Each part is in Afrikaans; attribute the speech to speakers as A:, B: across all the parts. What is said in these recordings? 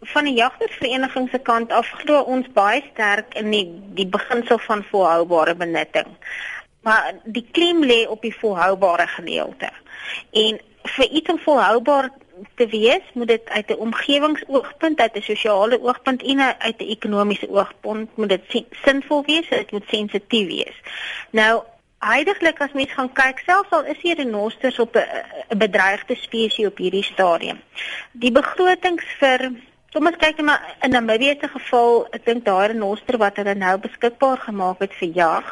A: van die jagtersvereniging se kant af glo ons baie sterk in die die beginsel van volhoubare benutting. Maar die klem lê op die volhoubare gedeelte. En vir iets om volhoubaar te wees, moet dit uit 'n omgewingsoogpunt, uit 'n sosiale oogpunt en uit 'n ekonomiese oogpunt moet dit sinvol wees, dit moet sensitief wees. Nou Heidiglik as mens gaan kyk, selfs al is hier renosters op 'n bedreigde spesies op hierdie stadium. Die begrotings vir kom ons kyk maar in Namibië se geval, ek dink daai renoster wat hulle nou beskikbaar gemaak het vir jag,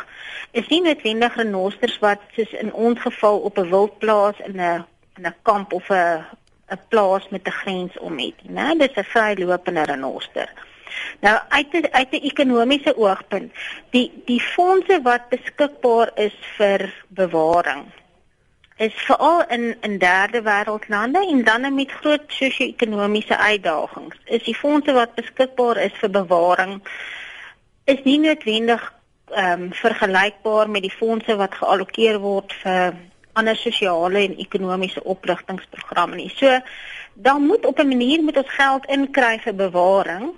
A: is nie noodwendig renosters wat soos in ons geval op 'n wildplaas in 'n in 'n kamp of 'n 'n plaas met 'n grens om het, né? Dis 'n vrylopende renoster. Nou uit die, uit 'n ekonomiese oogpunt, die die fondse wat beskikbaar is vir bewaring is veral in in derde wêreldlande en dan met groot sosio-ekonomiese uitdagings. Is die fondse wat beskikbaar is vir bewaring is nie noodwendig ehm um, vergelykbaar met die fondse wat geallokeer word vir ander sosiale en ekonomiese opligtingsprogramme nie. So dan moet op 'n manier moet ons geld inkry vir bewaring.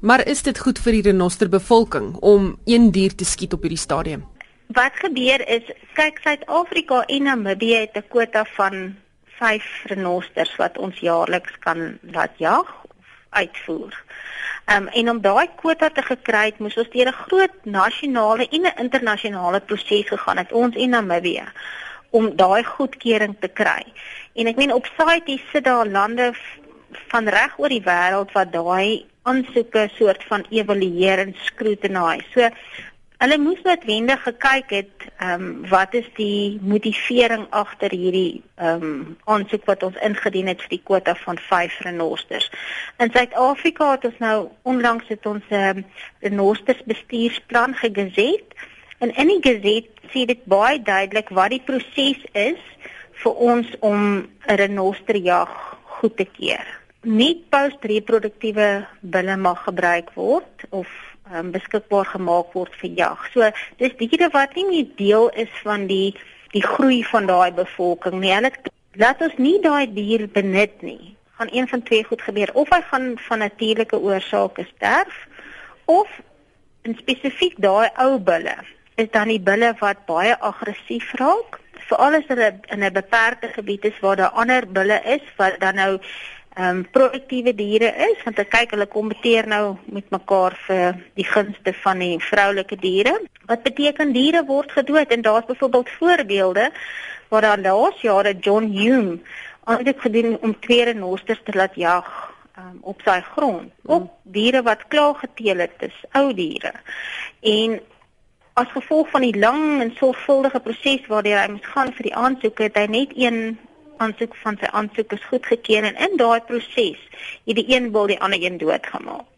B: Maar is dit goed vir die renoster bevolking om een dier te skiet op hierdie stadium?
A: Wat gebeur is, kyk Suid-Afrika en Namibië het 'n kwota van 5 renosters wat ons jaarliks kan laat jag of uitvoer. Um, en om daai kwota te gekry het, moes ons deur 'n groot nasionale en 'n internasionale proses gegaan het ons en Namibië om daai goedkeuring te kry. En ek meen op CITES sit daar lande van reg oor die wêreld wat daai aansoeke soort van evalueer en scrutinize. So hulle moes noodwendig gekyk het ehm um, wat is die motivering agter hierdie ehm um, aansoek wat ons ingedien het vir die kwota van 5 renosters. In Suid-Afrika het ons nou onlangs het ons 'n um, renosters bestuursplan gegeset en in die geset sê dit baie duidelik wat die proses is vir ons om 'n renosterjag goed te keur. Nie postreproduktiewe bulle mag gebruik word of um, beskikbaar gemaak word vir jag. So dis diere wat nie meer deel is van die die groei van daai bevolking nie. Hulle laat ons nie daai dier benut nie. Gaan een van twee goed gebeur of hy gaan van natuurlike oorsake sterf of in spesifiek daai ou bulle is dan die bulle wat baie aggressief raak. Veral as hulle in 'n beperkte gebied is waar daar ander bulle is wat dan nou ehm um, produktiewe diere is, want ek kyk hulle kompeteer nou met mekaar vir die gunste van die vroulike diere. Wat beteken diere word gedood en daar's byvoorbeeld voorbeelde waar daar laas jare John Hume aangekoop gedoen om twee renosters te laat jag um, op sy grond. Op diere wat klaar geteel het, dis ou diere. En as gevolg van die lang en sorgvuldige proses waardeur hy moes gaan vir die aansoeke, het hy net een aansoek van sy aansoek is goedgekeur en in daai proses het die een wil die ander een doodgemaak.